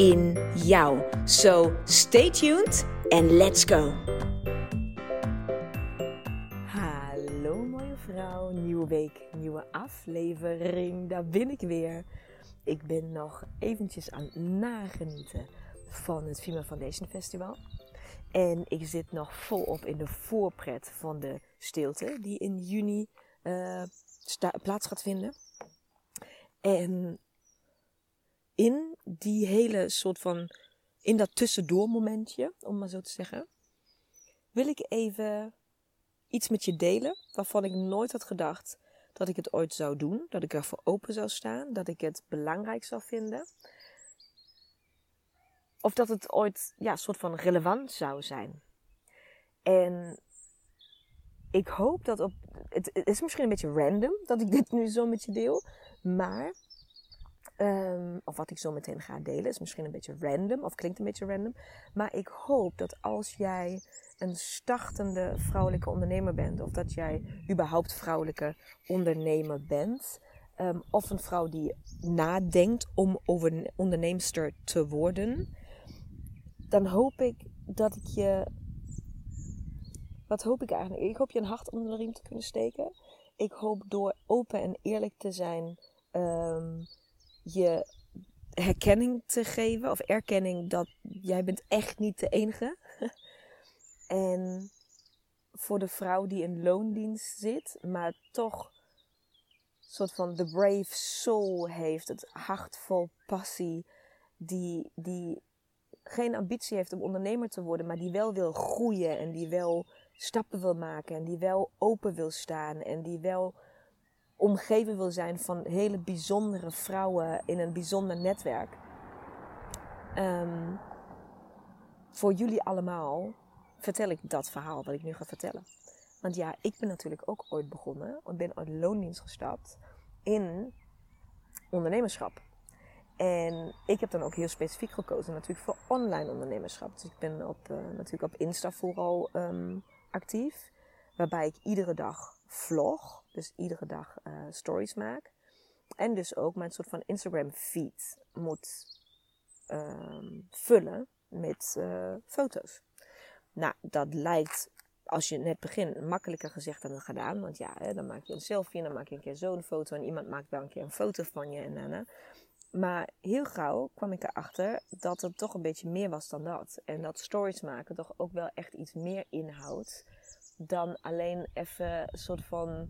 in jou. So stay tuned and let's go. Hallo mooie vrouw, nieuwe week, nieuwe aflevering. Daar ben ik weer. Ik ben nog eventjes aan het nagenieten van het Female Foundation Festival. En ik zit nog volop in de voorpret van de stilte die in juni uh, plaats gaat vinden. En in die hele soort van, in dat tussendoor momentje, om maar zo te zeggen, wil ik even iets met je delen waarvan ik nooit had gedacht dat ik het ooit zou doen, dat ik ervoor open zou staan, dat ik het belangrijk zou vinden. Of dat het ooit ja, soort van relevant zou zijn. En ik hoop dat op. Het is misschien een beetje random dat ik dit nu zo met je deel. Maar Ehm, of wat ik zo meteen ga delen is misschien een beetje random of klinkt een beetje random. Maar ik hoop dat als jij een startende vrouwelijke ondernemer bent, of dat jij überhaupt vrouwelijke ondernemer bent, ehm, of een vrouw die nadenkt om over onderneemster te worden, dan hoop ik dat ik je. Wat hoop ik eigenlijk? Ik hoop je een hart onder de riem te kunnen steken. Ik hoop door open en eerlijk te zijn. Um, je herkenning te geven of erkenning dat jij bent echt niet de enige. en voor de vrouw die in loondienst zit, maar toch soort van de brave soul heeft, het hart vol passie, die, die geen ambitie heeft om ondernemer te worden, maar die wel wil groeien en die wel stappen wil maken en die wel open wil staan en die wel omgeven wil zijn van hele bijzondere vrouwen in een bijzonder netwerk. Um, voor jullie allemaal vertel ik dat verhaal wat ik nu ga vertellen. Want ja, ik ben natuurlijk ook ooit begonnen. Ik ben uit loondienst gestapt in ondernemerschap. En ik heb dan ook heel specifiek gekozen natuurlijk voor online ondernemerschap. Dus ik ben op, uh, natuurlijk op Insta vooral um, actief. Waarbij ik iedere dag vlog. Dus iedere dag uh, stories maak. En dus ook mijn soort van Instagram feed moet uh, vullen met uh, foto's. Nou, dat lijkt als je net begint makkelijker gezegd dan gedaan. Want ja, hè, dan maak je een selfie en dan maak je een keer zo'n foto. En iemand maakt wel een keer een foto van je en daarna. Maar heel gauw kwam ik erachter dat het toch een beetje meer was dan dat. En dat stories maken toch ook wel echt iets meer inhoudt dan alleen even een soort van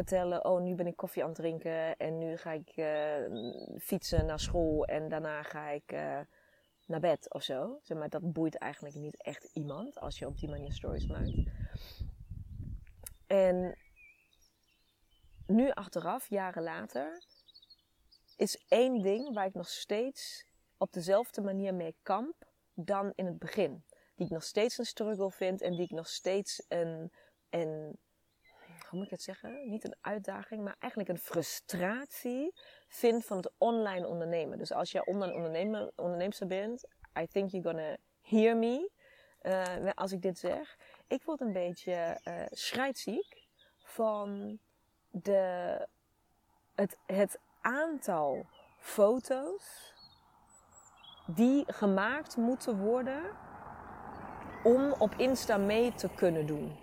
vertellen: Oh, nu ben ik koffie aan het drinken en nu ga ik uh, fietsen naar school en daarna ga ik uh, naar bed of zo. Zeg maar, dat boeit eigenlijk niet echt iemand als je op die manier stories maakt. En nu achteraf, jaren later, is één ding waar ik nog steeds op dezelfde manier mee kamp dan in het begin die ik nog steeds een struggle vind en die ik nog steeds een, een hoe moet ik het zeggen? Niet een uitdaging, maar eigenlijk een frustratie vind van het online ondernemen. Dus als je online ondernemer, onderneemster bent, I think you're gonna hear me uh, als ik dit zeg. Ik word een beetje uh, schrijdziek van de, het, het aantal foto's die gemaakt moeten worden om op Insta mee te kunnen doen.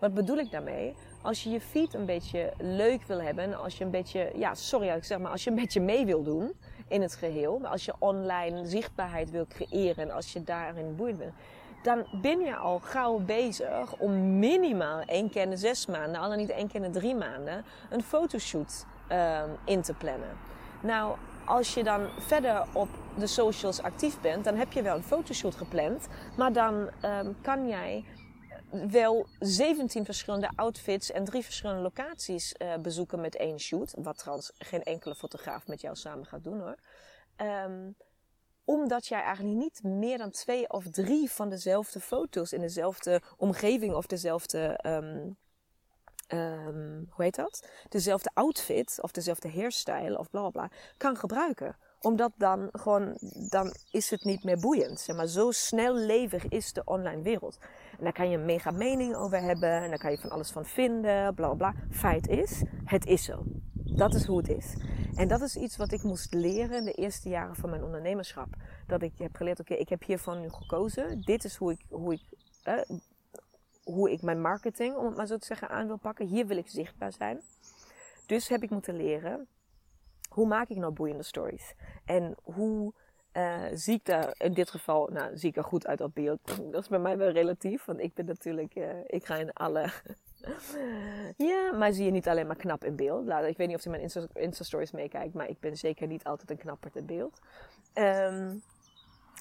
Wat bedoel ik daarmee? Als je je feed een beetje leuk wil hebben, als je een beetje, ja, sorry, ik zeg maar, als je een beetje mee wil doen in het geheel, als je online zichtbaarheid wil creëren en als je daarin boeiend bent, dan ben je al gauw bezig om minimaal één keer in de zes maanden, al dan niet één keer in de drie maanden, een fotoshoot um, in te plannen. Nou, als je dan verder op de socials actief bent, dan heb je wel een fotoshoot gepland. Maar dan um, kan jij wel 17 verschillende outfits en drie verschillende locaties uh, bezoeken met één shoot. Wat trouwens geen enkele fotograaf met jou samen gaat doen hoor. Um, Omdat jij eigenlijk niet meer dan twee of drie van dezelfde foto's in dezelfde omgeving of dezelfde. Um, um, hoe heet dat? Dezelfde outfit of dezelfde hairstyle of bla bla kan gebruiken omdat dan gewoon, dan is het niet meer boeiend. Zeg maar, zo snellevig is de online wereld. En daar kan je een mega mening over hebben. En daar kan je van alles van vinden. Bla bla. Feit is, het is zo. Dat is hoe het is. En dat is iets wat ik moest leren in de eerste jaren van mijn ondernemerschap. Dat ik heb geleerd, oké, ik heb hiervan nu gekozen. Dit is hoe ik, hoe ik, hoe ik mijn marketing, om het maar zo te zeggen, aan wil pakken. Hier wil ik zichtbaar zijn. Dus heb ik moeten leren hoe maak ik nou boeiende stories? En hoe uh, zie ik daar in dit geval, nou zie ik er goed uit op beeld. Dat is bij mij wel relatief, want ik ben natuurlijk, uh, ik ga in alle... ja, maar zie je niet alleen maar knap in beeld. Ik weet niet of je mijn Insta-stories meekijkt, maar ik ben zeker niet altijd een knapper in beeld. Um,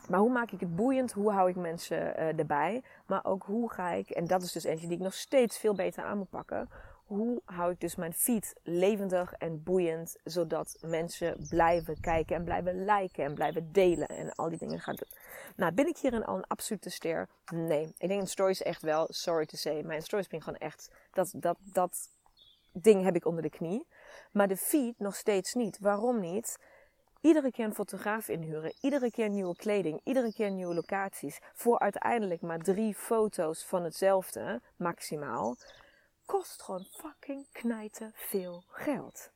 maar hoe maak ik het boeiend? Hoe hou ik mensen uh, erbij? Maar ook hoe ga ik, en dat is dus eentje die ik nog steeds veel beter aan moet pakken hoe hou ik dus mijn feed levendig en boeiend, zodat mensen blijven kijken en blijven liken en blijven delen en al die dingen gaan doen. Nou, ben ik hierin al een absolute ster? Nee. Ik denk in stories echt wel, sorry to say, mijn stories ben gewoon echt, dat, dat, dat ding heb ik onder de knie. Maar de feed nog steeds niet. Waarom niet? Iedere keer een fotograaf inhuren, iedere keer nieuwe kleding, iedere keer nieuwe locaties. Voor uiteindelijk maar drie foto's van hetzelfde, maximaal kost gewoon fucking knijten veel geld.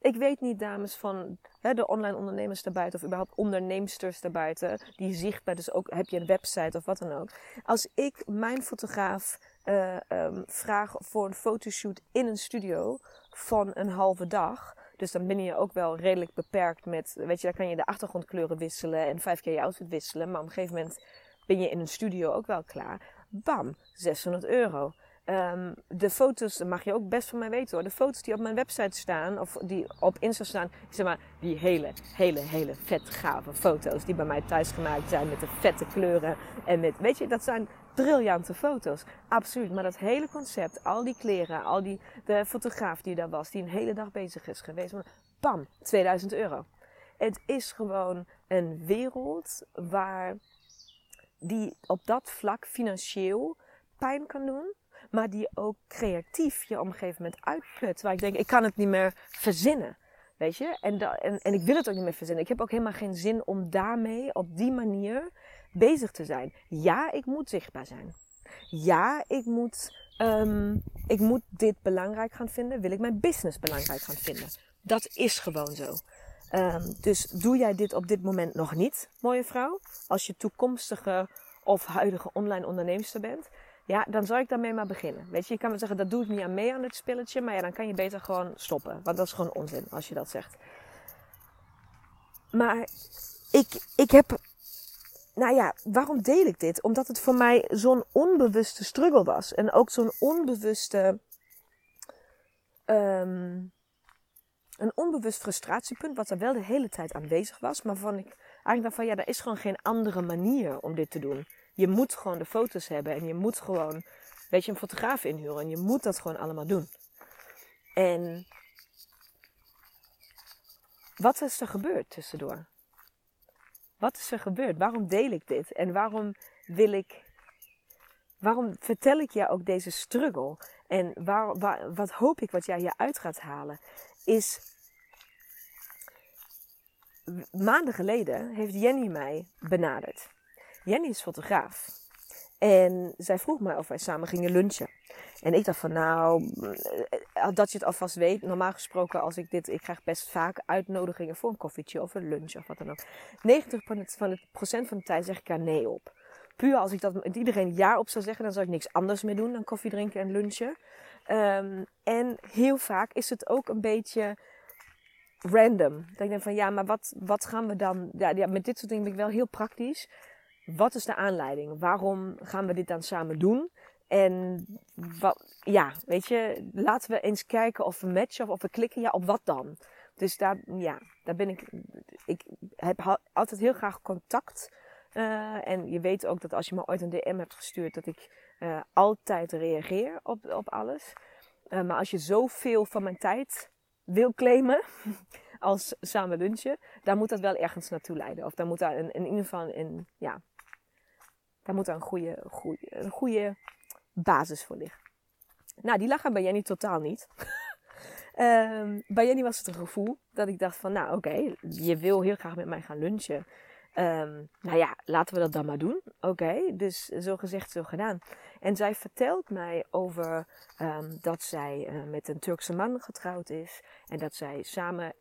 Ik weet niet, dames, van hè, de online ondernemers daarbuiten of überhaupt onderneemsters daarbuiten, die zichtbaar, dus ook heb je een website of wat dan ook. Als ik mijn fotograaf uh, um, vraag voor een fotoshoot in een studio van een halve dag, dus dan ben je ook wel redelijk beperkt met, weet je, daar kan je de achtergrondkleuren wisselen en vijf keer je outfit wisselen, maar op een gegeven moment ben je in een studio ook wel klaar. Bam, 600 euro. Um, de foto's, dat mag je ook best van mij weten hoor. De foto's die op mijn website staan, of die op Insta staan, zeg maar, die hele, hele, hele vet gave foto's die bij mij thuis gemaakt zijn met de vette kleuren. En met, weet je, dat zijn briljante foto's. Absoluut. Maar dat hele concept, al die kleren, al die, de fotograaf die daar was, die een hele dag bezig is geweest, bam, 2000 euro. Het is gewoon een wereld waar die op dat vlak financieel pijn kan doen maar die ook creatief je op gegeven moment uitput. Waar ik denk, ik kan het niet meer verzinnen. Weet je? En, en, en ik wil het ook niet meer verzinnen. Ik heb ook helemaal geen zin om daarmee op die manier bezig te zijn. Ja, ik moet zichtbaar zijn. Ja, ik moet, um, ik moet dit belangrijk gaan vinden. Wil ik mijn business belangrijk gaan vinden? Dat is gewoon zo. Um, dus doe jij dit op dit moment nog niet, mooie vrouw? Als je toekomstige of huidige online onderneemster bent, ja, dan zou ik daarmee maar beginnen. Weet je, je kan wel zeggen, dat doe ik niet aan mee aan het spelletje. Maar ja, dan kan je beter gewoon stoppen. Want dat is gewoon onzin als je dat zegt. Maar ik, ik heb... Nou ja, waarom deel ik dit? Omdat het voor mij zo'n onbewuste struggle was. En ook zo'n onbewuste... Um, een onbewust frustratiepunt, wat er wel de hele tijd aanwezig was. Maar van ik eigenlijk dacht van, ja, er is gewoon geen andere manier om dit te doen. Je moet gewoon de foto's hebben en je moet gewoon, weet je, een fotograaf inhuren. En je moet dat gewoon allemaal doen. En wat is er gebeurd tussendoor? Wat is er gebeurd? Waarom deel ik dit? En waarom wil ik, waarom vertel ik jou ook deze struggle? En waar, wat hoop ik wat jij hieruit gaat halen? Is maanden geleden heeft Jenny mij benaderd. Jenny is fotograaf. En zij vroeg mij of wij samen gingen lunchen. En ik dacht van nou, eh, dat je het alvast weet. Normaal gesproken als ik dit, ik krijg best vaak uitnodigingen voor een koffietje of een lunch of wat dan ook. 90% van het procent van de tijd zeg ik er nee op. Puur als ik dat met iedereen ja op zou zeggen, dan zou ik niks anders meer doen dan koffie drinken en lunchen. Um, en heel vaak is het ook een beetje random. Dat ik denk van ja, maar wat, wat gaan we dan. Ja, ja, met dit soort dingen ben ik wel heel praktisch. Wat is de aanleiding? Waarom gaan we dit dan samen doen? En wat, ja, weet je, laten we eens kijken of we matchen of of we klikken. Ja, op wat dan? Dus daar, ja, daar ben ik. Ik heb altijd heel graag contact. Uh, en je weet ook dat als je me ooit een DM hebt gestuurd, dat ik uh, altijd reageer op, op alles. Uh, maar als je zoveel van mijn tijd wil claimen, als samen lunchen, dan moet dat wel ergens naartoe leiden. Of dan moet daar in, in ieder geval een, ja, daar moet een goede, goede, een goede basis voor liggen. Nou, die lag er bij Jenny totaal niet. um, bij Jenny was het een gevoel dat ik dacht van, nou oké, je wil heel graag met mij gaan lunchen. Um, nou ja, laten we dat dan maar doen. Oké, dus zo gezegd, zo gedaan. En zij vertelt mij over um, dat zij uh, met een Turkse man getrouwd is. En dat zij samen,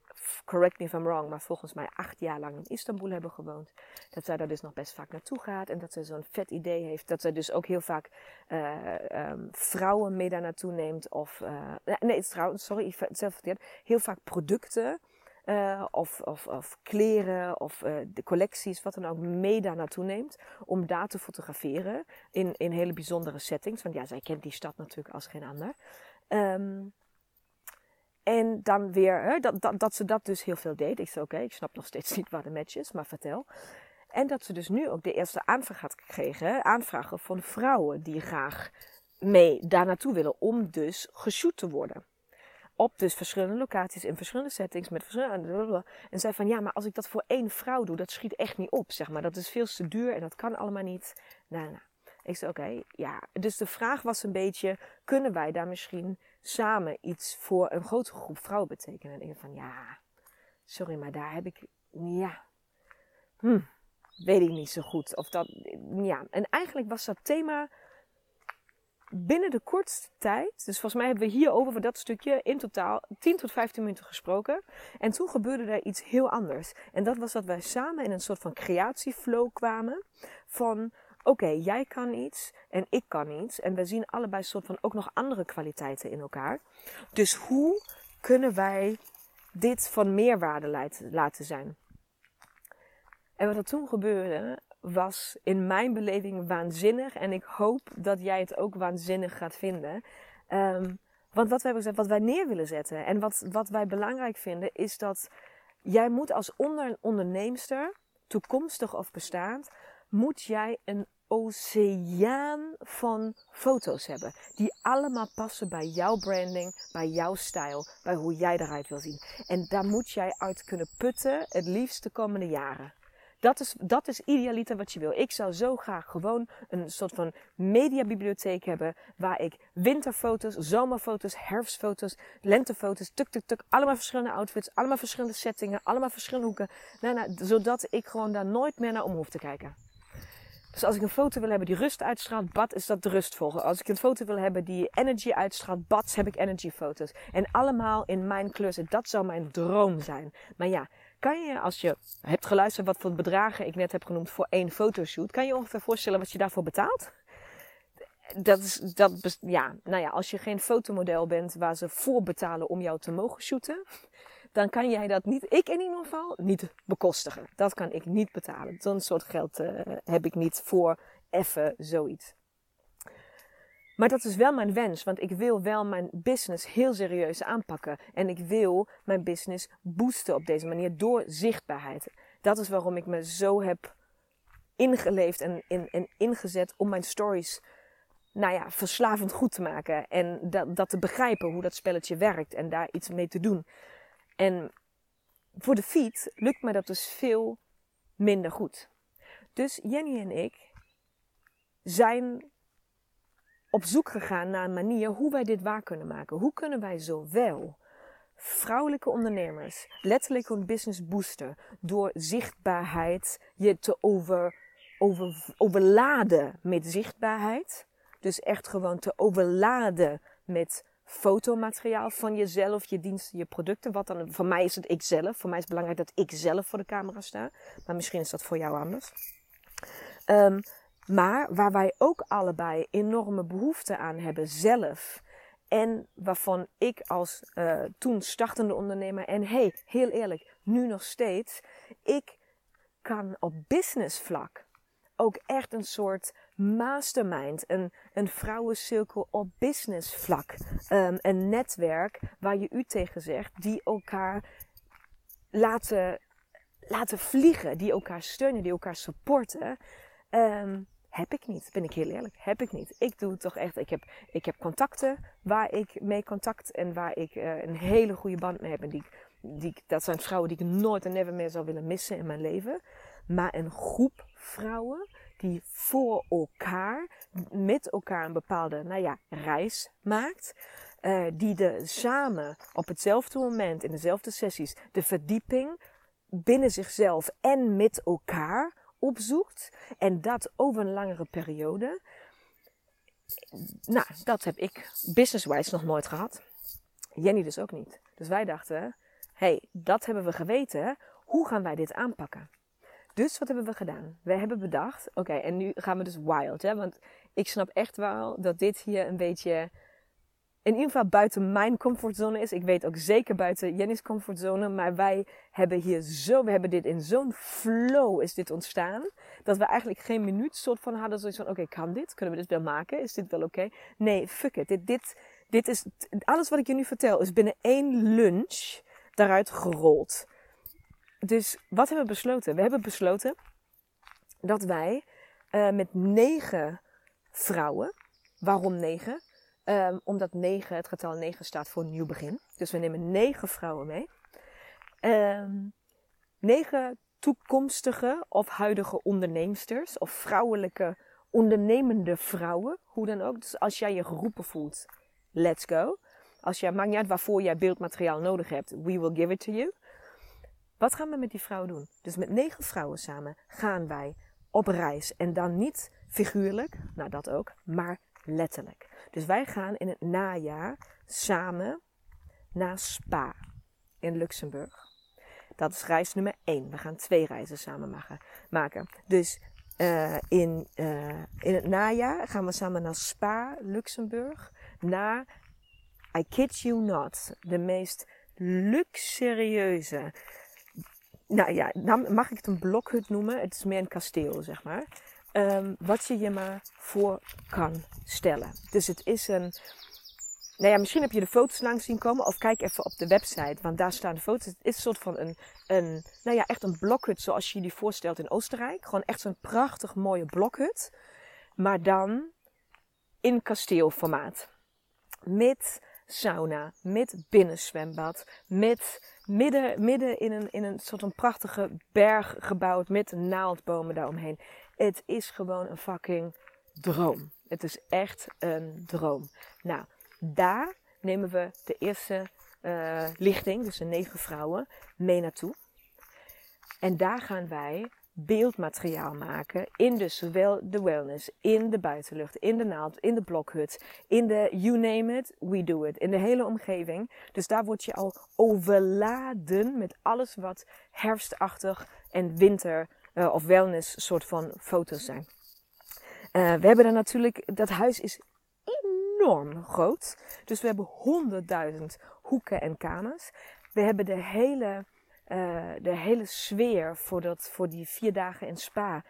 correct me if I'm wrong, maar volgens mij acht jaar lang in Istanbul hebben gewoond. Dat zij daar dus nog best vaak naartoe gaat. En dat ze zo'n vet idee heeft. Dat zij dus ook heel vaak uh, um, vrouwen mee daar naartoe neemt. Of, uh, nee, trouwens, sorry, ik zelf verkeerd. Heel vaak producten uh, of, of, kleren of uh, de collecties, wat dan ook, mee daar naartoe neemt. Om daar te fotograferen in, in hele bijzondere settings. Want ja, zij kent die stad natuurlijk als geen ander. Um, en dan weer, hè, dat, dat, dat ze dat dus heel veel deed. Ik zei, oké, ik snap nog steeds niet waar de match is, maar vertel. En dat ze dus nu ook de eerste aanvraag had gekregen. Aanvragen van vrouwen die graag mee daar naartoe willen om dus geshoot te worden op dus verschillende locaties, in verschillende settings, met verschillende... En zei van, ja, maar als ik dat voor één vrouw doe, dat schiet echt niet op, zeg maar. Dat is veel te duur en dat kan allemaal niet. Nou, nou. Ik zei, oké, ja. Dus de vraag was een beetje, kunnen wij daar misschien samen iets voor een grotere groep vrouwen betekenen? En ik van, ja, sorry, maar daar heb ik, ja, hm, weet ik niet zo goed. Of dat, ja. En eigenlijk was dat thema binnen de kortste tijd, dus volgens mij hebben we hier over dat stukje in totaal 10 tot 15 minuten gesproken. En toen gebeurde er iets heel anders. En dat was dat wij samen in een soort van creatieflow kwamen. Van oké, jij kan iets en ik kan iets. En we zien allebei soort van ook nog andere kwaliteiten in elkaar. Dus hoe kunnen wij dit van meerwaarde laten zijn? En wat er toen gebeurde, was in mijn beleving waanzinnig. En ik hoop dat jij het ook waanzinnig gaat vinden. Um, want wat wij, wat wij neer willen zetten en wat, wat wij belangrijk vinden, is dat jij moet als onder, onderneemster, toekomstig of bestaand, moet jij een oceaan van foto's hebben. Die allemaal passen bij jouw branding, bij jouw stijl, bij hoe jij eruit wil zien. En daar moet jij uit kunnen putten, het liefst de komende jaren. Dat is, dat is idealiter wat je wil. Ik zou zo graag gewoon een soort van mediabibliotheek hebben. Waar ik winterfoto's, zomerfoto's, herfstfoto's, lentefoto's, tuk tuk tuk. Allemaal verschillende outfits, allemaal verschillende settingen, allemaal verschillende hoeken. Nou, nou, zodat ik gewoon daar nooit meer naar om hoef te kijken. Dus als ik een foto wil hebben die rust uitstraalt, bad is dat de rustvolger. Als ik een foto wil hebben die energy uitstraalt, bad heb ik energy foto's. En allemaal in mijn kleur Dat zou mijn droom zijn. Maar ja, kan je, als je hebt geluisterd wat voor bedragen ik net heb genoemd voor één fotoshoot, kan je ongeveer voorstellen wat je daarvoor betaalt? Dat is, dat, ja, nou ja, als je geen fotomodel bent waar ze voor betalen om jou te mogen shooten, dan kan jij dat niet, ik in ieder geval, niet bekostigen. Dat kan ik niet betalen. Zo'n soort geld uh, heb ik niet voor even zoiets. Maar dat is wel mijn wens, want ik wil wel mijn business heel serieus aanpakken. En ik wil mijn business boosten op deze manier door zichtbaarheid. Dat is waarom ik me zo heb ingeleefd en, en ingezet om mijn stories nou ja, verslavend goed te maken. En dat, dat te begrijpen hoe dat spelletje werkt en daar iets mee te doen. En voor de feed lukt me dat dus veel minder goed. Dus Jenny en ik zijn op zoek gegaan naar een manier hoe wij dit waar kunnen maken. Hoe kunnen wij zowel vrouwelijke ondernemers letterlijk hun business boosten door zichtbaarheid je te over, over, overladen met zichtbaarheid. Dus echt gewoon te overladen met fotomateriaal van jezelf, je diensten, je producten. Wat dan, voor mij is het ik zelf. Voor mij is het belangrijk dat ik zelf voor de camera sta. Maar misschien is dat voor jou anders. Um, maar waar wij ook allebei enorme behoefte aan hebben zelf. En waarvan ik als uh, toen startende ondernemer, en hey, heel eerlijk, nu nog steeds, ik kan op business vlak ook echt een soort mastermind, een, een vrouwencirkel op business vlak. Um, een netwerk waar je u tegen zegt, die elkaar laten, laten vliegen, die elkaar steunen, die elkaar supporten. Um, heb ik niet, ben ik heel eerlijk. Heb ik niet. Ik doe het toch echt. Ik heb, ik heb contacten waar ik mee contact en waar ik uh, een hele goede band mee heb. En die die, dat zijn vrouwen die ik nooit en never meer zou willen missen in mijn leven. Maar een groep vrouwen die voor elkaar, met elkaar een bepaalde, nou ja, reis maakt. Uh, die de samen op hetzelfde moment, in dezelfde sessies, de verdieping binnen zichzelf en met elkaar opzoekt. En dat over een langere periode. Nou, dat heb ik business-wise nog nooit gehad. Jenny dus ook niet. Dus wij dachten, hey, dat hebben we geweten. Hoe gaan wij dit aanpakken? Dus wat hebben we gedaan? We hebben bedacht, oké, en nu gaan we dus wild, hè? Want ik snap echt wel dat dit hier een beetje in ieder geval buiten mijn comfortzone is. Ik weet ook zeker buiten Jenny's comfortzone. Maar wij hebben hier zo, we hebben dit in zo'n flow is dit ontstaan. Dat we eigenlijk geen minuut soort van hadden zoiets van, oké, kan dit? Kunnen we dit wel maken? Is dit wel oké? Nee, fuck it. Dit, dit, dit is, alles wat ik je nu vertel is binnen één lunch daaruit gerold. Dus wat hebben we besloten? We hebben besloten dat wij uh, met negen vrouwen, waarom negen? Um, omdat 9, het getal 9 staat voor nieuw begin. Dus we nemen 9 vrouwen mee. Um, 9 toekomstige of huidige onderneemsters of vrouwelijke ondernemende vrouwen, hoe dan ook. Dus als jij je geroepen voelt, let's go. Als jij, maakt niet uit waarvoor jij beeldmateriaal nodig hebt, we will give it to you. Wat gaan we met die vrouwen doen? Dus met negen vrouwen samen gaan wij op reis. En dan niet figuurlijk, nou dat ook, maar letterlijk. Dus wij gaan in het najaar samen naar Spa in Luxemburg. Dat is reis nummer 1. We gaan twee reizen samen maken. Dus uh, in, uh, in het najaar gaan we samen naar Spa, Luxemburg. Naar, I kid you not, de meest luxurieuze. Nou ja, mag ik het een blokhut noemen? Het is meer een kasteel, zeg maar. Um, wat je je maar voor kan stellen. Dus het is een. Nou ja, misschien heb je de foto's langs zien komen. Of kijk even op de website, want daar staan de foto's. Het is een soort van een, een nou ja, echt een blokhut zoals je je die voorstelt in Oostenrijk. Gewoon echt zo'n prachtig mooie blokhut. Maar dan in kasteelformaat. Met sauna, met binnenzwembad, met midden, midden in, een, in een soort van prachtige berg gebouwd met naaldbomen daaromheen. Het is gewoon een fucking droom. Het is echt een droom. Nou, daar nemen we de eerste uh, lichting, dus de negen vrouwen, mee naartoe. En daar gaan wij beeldmateriaal maken in dus zowel de wellness, in de buitenlucht, in de naald, in de blokhut, in de you name it, we do it, in de hele omgeving. Dus daar word je al overladen met alles wat herfstachtig en winter uh, of wellness soort van foto's zijn. Uh, we hebben er natuurlijk, dat huis is enorm groot. Dus we hebben honderdduizend hoeken en kamers. We hebben de hele, uh, de hele sfeer voor, dat, voor die vier dagen in Spa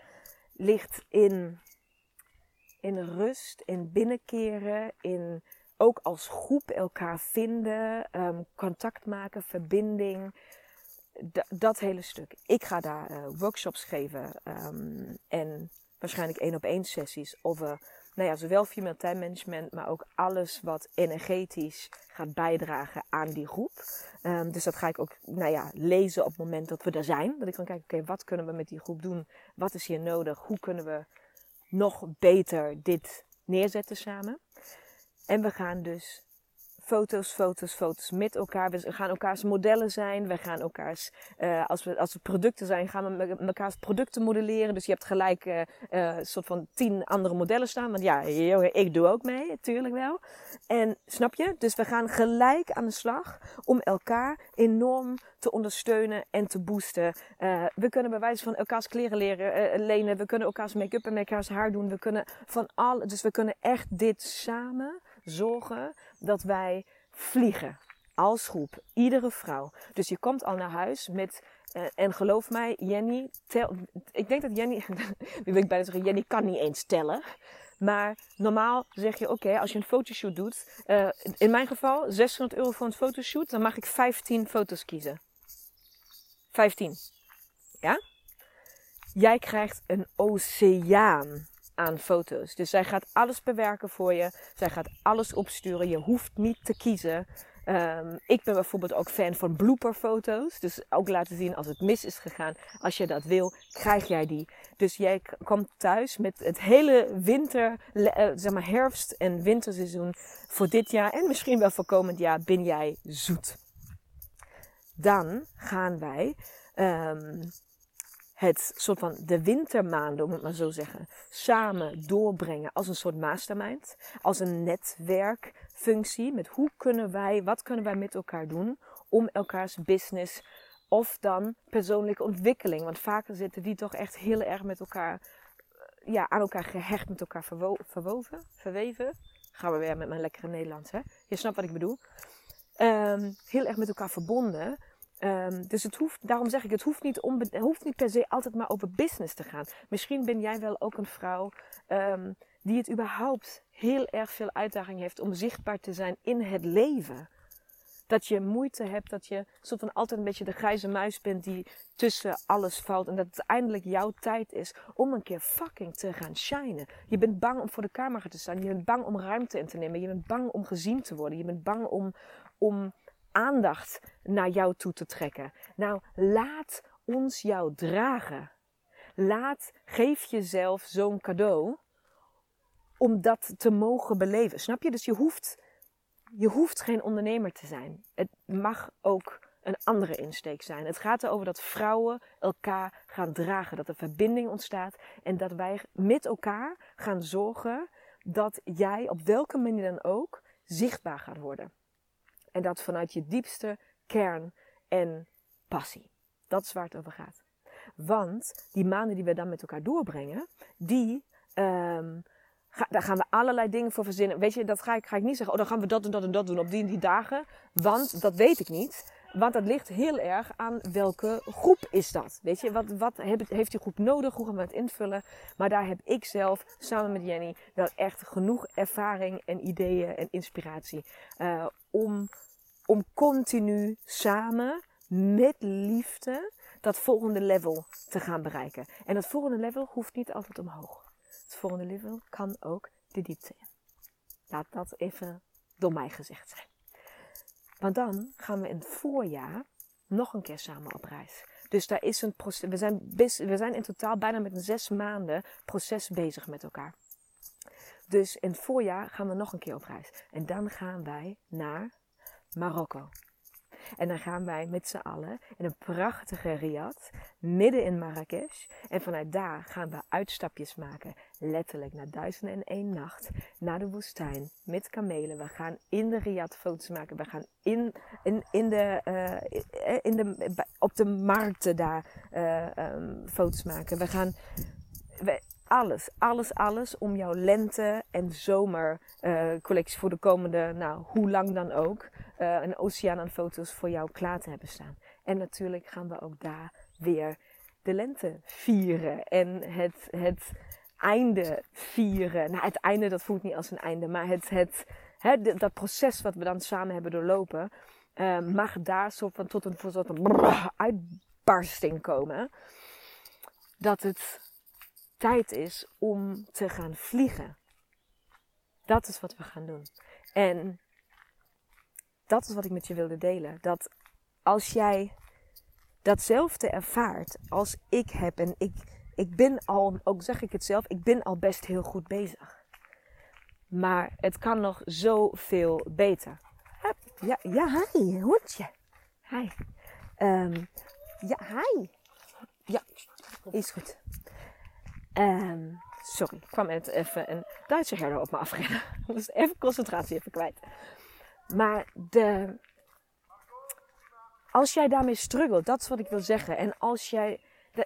ligt in, in rust, in binnenkeren, in ook als groep elkaar vinden, um, contact maken, verbinding dat hele stuk. Ik ga daar uh, workshops geven um, en waarschijnlijk één op één sessies over nou ja, zowel female time management, maar ook alles wat energetisch gaat bijdragen aan die groep. Um, dus dat ga ik ook nou ja, lezen op het moment dat we er zijn. Dat ik kan kijken, oké, wat kunnen we met die groep doen? Wat is hier nodig? Hoe kunnen we nog beter dit neerzetten samen? En we gaan dus foto's, foto's, foto's met elkaar. We gaan elkaars modellen zijn. We gaan elkaars, uh, als, we, als we producten zijn, gaan we elkaars producten modelleren. Dus je hebt gelijk uh, uh, soort van tien andere modellen staan. Want ja, ik doe ook mee, natuurlijk wel. En snap je? Dus we gaan gelijk aan de slag om elkaar enorm te ondersteunen en te boosten. we kunnen bij wijze van elkaars kleren leren, lenen. We kunnen elkaars make-up en elkaars haar doen. We kunnen van al, dus we kunnen echt dit samen zorgen dat wij vliegen. Als groep, iedere vrouw. Dus je komt al naar huis met. Uh, en geloof mij, Jenny. Tel, ik denk dat Jenny. wie wil ik bijna zeggen? Jenny kan niet eens tellen. Maar normaal zeg je: oké, als je een fotoshoot doet. Uh, in mijn geval 600 euro voor een fotoshoot. Dan mag ik 15 foto's kiezen. 15. Ja? Jij krijgt een oceaan aan foto's. Dus zij gaat alles bewerken voor je. Zij gaat alles opsturen. Je hoeft niet te kiezen. Ehm, ik ben bijvoorbeeld ook fan van blooperfoto's. Dus ook laten zien als het mis is gegaan. Als je dat wil, krijg jij die. Dus jij komt thuis met het hele winter, uh, zeg maar herfst- en winterseizoen voor dit jaar. En misschien wel voor komend jaar ben jij zoet. Dan gaan wij um, het soort van de wintermaanden, om het maar zo zeggen, samen doorbrengen als een soort mastermind. Als een netwerkfunctie met hoe kunnen wij, wat kunnen wij met elkaar doen om elkaars business of dan persoonlijke ontwikkeling. Want vaker zitten die toch echt heel erg met elkaar, ja, aan elkaar gehecht, met elkaar verwo verwoven, verweven. Gaan we weer met mijn lekkere Nederlands, hè? Je snapt wat ik bedoel. Um, heel erg met elkaar verbonden. Um, dus het hoeft, daarom zeg ik, het hoeft niet, onbe, hoeft niet per se altijd maar over business te gaan. Misschien ben jij wel ook een vrouw um, die het überhaupt heel erg veel uitdaging heeft om zichtbaar te zijn in het leven. Dat je moeite hebt, dat je soort van altijd een beetje de grijze muis bent die tussen alles valt. En dat het eindelijk jouw tijd is om een keer fucking te gaan shinen. Je bent bang om voor de camera te staan. Je bent bang om ruimte in te nemen. Je bent bang om gezien te worden. Je bent bang om, om aandacht naar jou toe te trekken. Nou, laat ons jou dragen. Laat, geef jezelf zo'n cadeau om dat te mogen beleven. Snap je? Dus je hoeft, je hoeft geen ondernemer te zijn. Het mag ook een andere insteek zijn. Het gaat erover dat vrouwen elkaar gaan dragen, dat er verbinding ontstaat en dat wij met elkaar gaan zorgen dat jij op welke manier dan ook zichtbaar gaat worden. En dat vanuit je diepste kern en passie. Dat is waar het over gaat. Want die maanden die we dan met elkaar doorbrengen, die, ga, daar gaan we allerlei dingen voor verzinnen. Weet je, dat ga ik, ga ik niet zeggen, oh dan gaan we dat en dat en dat doen op die en die dagen. Want dat weet ik niet. Want dat ligt heel erg aan welke groep is dat. Weet je, wat, wat heeft die groep nodig? Hoe gaan we het invullen? Maar daar heb ik zelf samen met Jenny wel echt genoeg ervaring en ideeën en inspiratie uh, om, om continu samen met liefde dat volgende level te gaan bereiken. En dat volgende level hoeft niet altijd omhoog. Het volgende level kan ook de diepte in. Laat dat even door mij gezegd zijn. Want dan gaan we in het voorjaar nog een keer samen op reis. Dus daar is een proces. We zijn, we zijn in totaal bijna met een zes maanden proces bezig met elkaar. Dus in het voorjaar gaan we nog een keer op reis. En dan gaan wij naar Marokko. En dan gaan wij met z'n allen in een prachtige riad midden in Marrakesh. En vanuit daar gaan we uitstapjes maken. Letterlijk naar duizenden en één nacht. Naar de woestijn met kamelen. We gaan in de riad foto's maken. We gaan in, in, in de, uh, in de, op de markten daar uh, um, foto's maken. We gaan... We, alles, alles, alles om jouw lente- en zomercollectie voor de komende, nou, hoe lang dan ook, uh, een oceaan aan foto's voor jou klaar te hebben staan. En natuurlijk gaan we ook daar weer de lente vieren en het, het einde vieren. Nou, het einde, dat voelt niet als een einde, maar het, het, het, dat proces wat we dan samen hebben doorlopen, uh, mag daar soort van tot een soort uitbarsting komen. Dat het tijd is om te gaan vliegen. Dat is wat we gaan doen. En dat is wat ik met je wilde delen. Dat als jij datzelfde ervaart als ik heb, en ik, ik ben al, ook zeg ik het zelf, ik ben al best heel goed bezig. Maar het kan nog zoveel beter. Ja, ja, hi, hondje. Hi. Um, ja, hi. Ja, is goed. Um, sorry, ik kwam even een Duitse herder op me afrennen. Dus even concentratie even kwijt. Maar de, als jij daarmee struggelt, dat is wat ik wil zeggen. En als jij,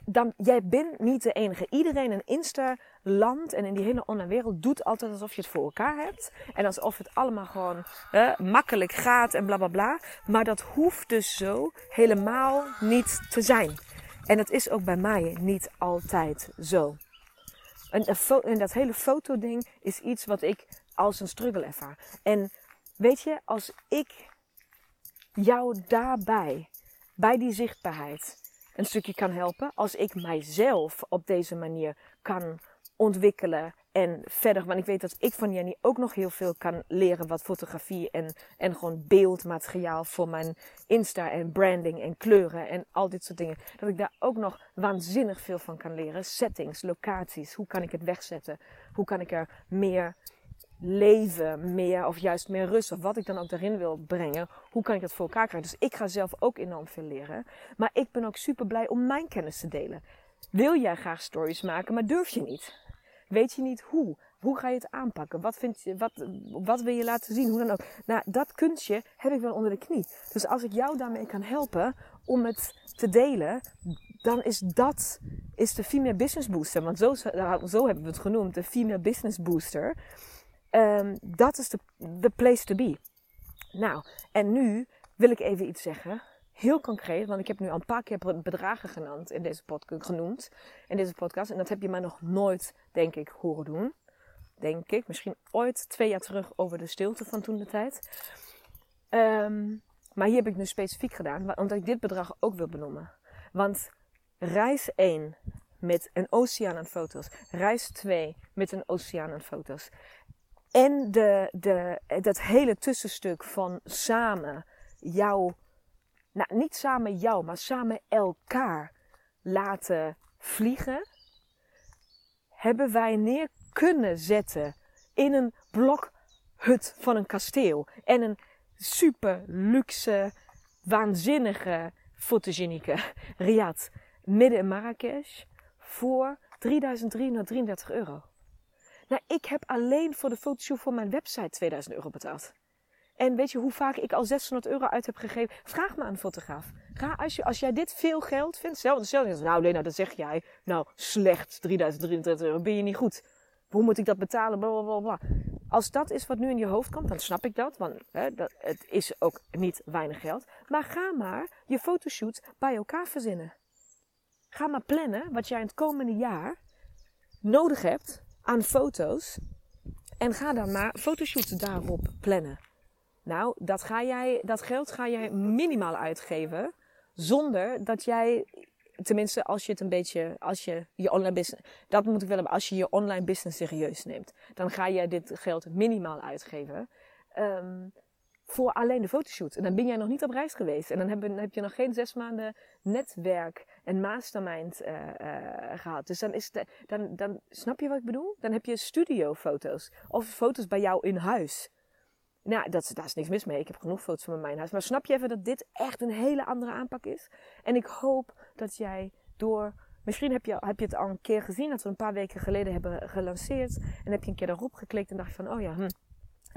dan, jij bent niet de enige. Iedereen in Insta-land en in die hele online wereld doet altijd alsof je het voor elkaar hebt. En alsof het allemaal gewoon eh, makkelijk gaat en bla bla bla. Maar dat hoeft dus zo helemaal niet te zijn. En dat is ook bij mij niet altijd zo. En, en dat hele fotoding is iets wat ik als een struggle ervaar. En weet je, als ik jou daarbij, bij die zichtbaarheid, een stukje kan helpen. Als ik mijzelf op deze manier kan ontwikkelen en verder. Want ik weet dat ik van Jenny ook nog heel veel kan leren wat fotografie en, en gewoon beeldmateriaal voor mijn Insta en branding en kleuren en al dit soort dingen. Dat ik daar ook nog waanzinnig veel van kan leren. Settings, locaties, hoe kan ik het wegzetten? Hoe kan ik er meer leven, meer of juist meer rust of wat ik dan ook daarin wil brengen. Hoe kan ik dat voor elkaar krijgen? Dus ik ga zelf ook enorm veel leren. Maar ik ben ook super blij om mijn kennis te delen. Wil jij graag stories maken, maar durf je niet? Weet je niet hoe? Hoe ga je het aanpakken? Wat, vind je, wat, wat wil je laten zien? Hoe dan ook. Nou, dat kunstje heb ik wel onder de knie. Dus als ik jou daarmee kan helpen om het te delen, dan is dat is de Female Business Booster. Want zo, zo hebben we het genoemd, de Female Business Booster. Um, dat is de, de place to be. Nou, en nu wil ik even iets zeggen. Heel concreet, want ik heb nu al een paar keer bedragen genoemd in deze, podcast, genoemd in deze podcast. En dat heb je mij nog nooit, denk ik, horen doen. Denk ik. Misschien ooit twee jaar terug over de stilte van toen de tijd. Um, maar hier heb ik nu specifiek gedaan, omdat ik dit bedrag ook wil benoemen. Want reis 1 met een oceaan aan foto's. Reis 2 met een oceaan aan foto's. En de, de, dat hele tussenstuk van samen jou, nou niet samen jou, maar samen elkaar laten vliegen, hebben wij neer kunnen zetten in een blokhut van een kasteel. En een super luxe, waanzinnige, fotogenieke Riyadh midden in Marrakesh voor 3333 euro. Nou, ik heb alleen voor de fotoshoot voor mijn website 2000 euro betaald. En weet je hoe vaak ik al 600 euro uit heb gegeven? Vraag me aan een fotograaf. Ga als, je, als jij dit veel geld vindt, stel, stel nou Lena, dat zeg jij. Nou, slecht, 3033 euro, ben je niet goed. Hoe moet ik dat betalen? Blablabla. Als dat is wat nu in je hoofd komt, dan snap ik dat. Want hè, dat, het is ook niet weinig geld. Maar ga maar je fotoshoot bij elkaar verzinnen. Ga maar plannen wat jij in het komende jaar nodig hebt aan foto's. En ga dan maar fotoshoots daarop plannen. Nou, dat, ga jij, dat geld ga jij minimaal uitgeven. Zonder dat jij, tenminste als je het een beetje, als je je online business, dat moet ik wel hebben, als je je online business serieus neemt. Dan ga jij dit geld minimaal uitgeven. Um, voor alleen de fotoshoot. En dan ben jij nog niet op reis geweest. En dan heb je nog geen zes maanden netwerk en mastermind uh, gehad. Dus dan is het, dan, dan snap je wat ik bedoel? Dan heb je studiofoto's of foto's bij jou in huis. Nou, dat, daar is niks mis mee. Ik heb genoeg foto's van mijn huis. Maar snap je even dat dit echt een hele andere aanpak is? En ik hoop dat jij door. Misschien heb je, heb je het al een keer gezien, dat we een paar weken geleden hebben gelanceerd. En heb je een keer erop geklikt en dacht je van, oh ja, hm,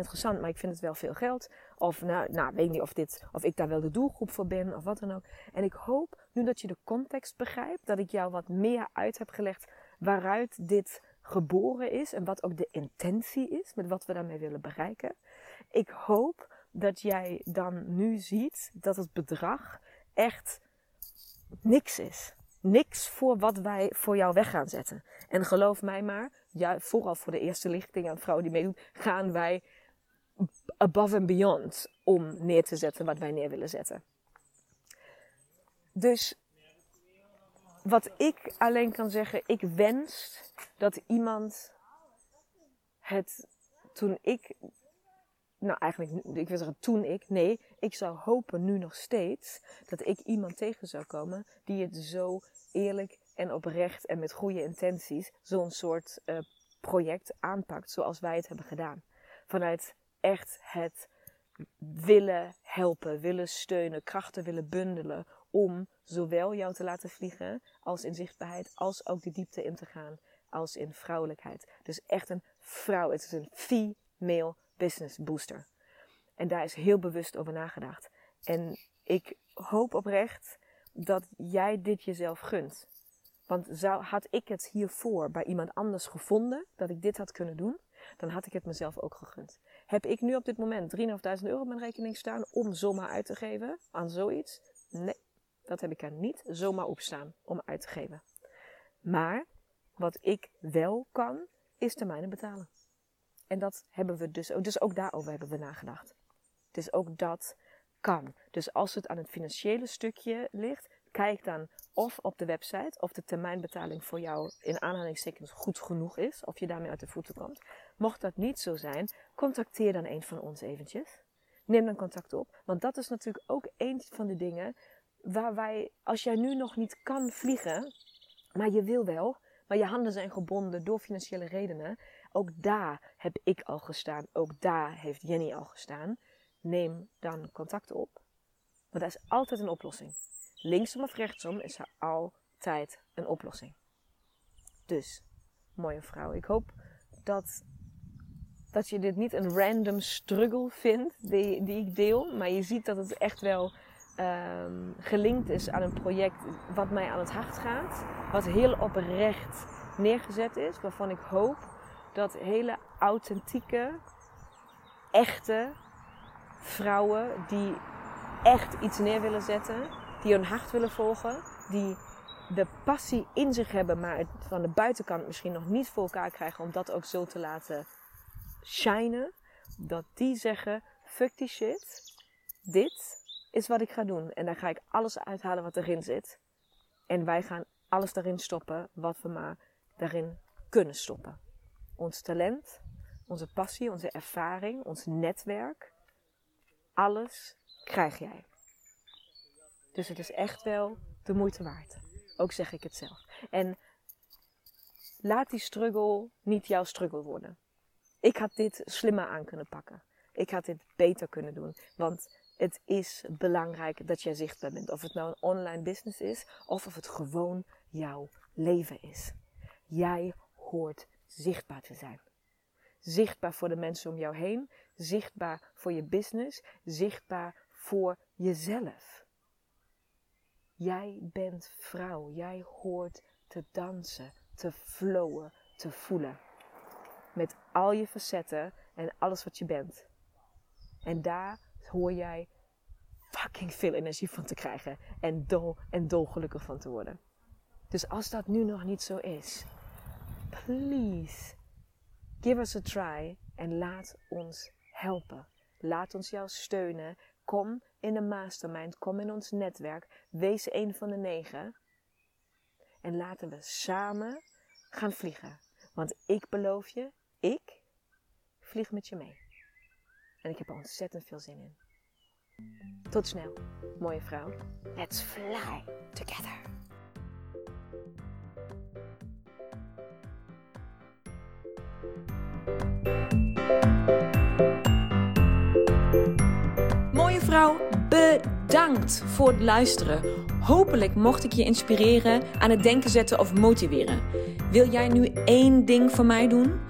interessant, maar ik vind het wel veel geld. Of nou, nou, weet niet of, dit, of ik daar wel de doelgroep voor ben of wat dan ook. En ik hoop nu dat je de context begrijpt, dat ik jou wat meer uit heb gelegd waaruit dit geboren is en wat ook de intentie is met wat we daarmee willen bereiken. Ik hoop dat jij dan nu ziet dat het bedrag echt niks is. Niks voor wat wij voor jou weg gaan zetten. En geloof mij maar, ja, vooral voor de eerste lichting aan vrouwen die meedoen, gaan wij above and beyond om neer te zetten wat wij neer willen zetten. Dus wat ik alleen kan zeggen, ik wens dat iemand het toen ik, nou eigenlijk, ik wil zeggen toen ik, nee, ik zou hopen nu nog steeds dat ik iemand tegen zou komen die het zo eerlijk en oprecht en met goede intenties zo'n soort uh, project aanpakt zoals wij het hebben gedaan. Vanuit echt het willen helpen, willen steunen, krachten willen bundelen om zowel jou te laten vliegen als in zichtbaarheid, als ook de diepte in te gaan, als in vrouwelijkheid. Dus echt een vrouw, het is een female business booster. En daar is heel bewust over nagedacht. En ik hoop oprecht dat jij dit jezelf gunt. Want zou, had ik het hiervoor bij iemand anders gevonden, dat ik dit had kunnen doen, dan had ik het mezelf ook gegund. Heb ik nu op dit moment 3.500 euro op mijn rekening staan om zomaar uit te geven aan zoiets? Nee, dat heb ik er niet zomaar op staan om uit te geven. Maar wat ik wel kan, is termijnen betalen. En dat hebben we dus, dus ook daarover hebben we nagedacht. Dus ook dat kan. Dus als het aan het financiële stukje ligt, kijk dan of op de website of de termijnbetaling voor jou in aanhalingstekens goed genoeg is, of je daarmee uit de voeten komt. Mocht dat niet zo zijn, contacteer dan een van ons eventjes. Neem dan contact op, want dat is natuurlijk ook een van de dingen waar wij, als jij nu nog niet kan vliegen, maar je wil wel, maar je handen zijn gebonden door financiële redenen, ook daar heb ik al gestaan, ook daar heeft Jenny al gestaan. Neem dan contact op, want dat is altijd een oplossing. Linksom of rechtsom is er altijd een oplossing. Dus, mooie vrouw, ik hoop dat, dat je dit niet een random struggle vindt die, die ik deel, maar je ziet dat het echt wel um, gelinkt is aan een project wat mij aan het hart gaat, wat heel oprecht neergezet is, waarvan ik hoop dat hele authentieke, echte vrouwen die echt iets neer willen zetten, die hun hart willen volgen, die de passie in zich hebben, maar het van de buitenkant misschien nog niet voor elkaar krijgen om dat ook zo te laten shinen, dat die zeggen: fuck die shit, dit is wat ik ga doen. En daar ga ik alles uithalen wat erin zit. En wij gaan alles daarin stoppen wat we maar daarin kunnen stoppen. Ons talent, onze passie, onze ervaring, ons netwerk. Alles krijg jij. Dus het is echt wel de moeite waard. Ook zeg ik het zelf. En laat die struggle niet jouw struggle worden. Ik had dit slimmer aan kunnen pakken. Ik had dit beter kunnen doen. Want het is belangrijk dat jij zichtbaar bent. Of het nou een online business is of of het gewoon jouw leven is. Jij hoort zichtbaar te zijn. Zichtbaar voor de mensen om jou heen, zichtbaar voor je business, zichtbaar voor jezelf. Jij bent vrouw, jij hoort te dansen, te flowen, te voelen. Met al je facetten en alles wat je bent. En daar hoor jij fucking veel energie van te krijgen en dol en dolgelukkig van te worden. Dus als dat nu nog niet zo is, please give us a try en laat ons helpen. Laat ons jou steunen. Kom in de mastermind, kom in ons netwerk, wees een van de negen. En laten we samen gaan vliegen. Want ik beloof je, ik vlieg met je mee. En ik heb er ontzettend veel zin in. Tot snel, mooie vrouw. Let's fly together. Mooie vrouw, bedankt voor het luisteren. Hopelijk mocht ik je inspireren, aan het denken zetten of motiveren. Wil jij nu één ding voor mij doen?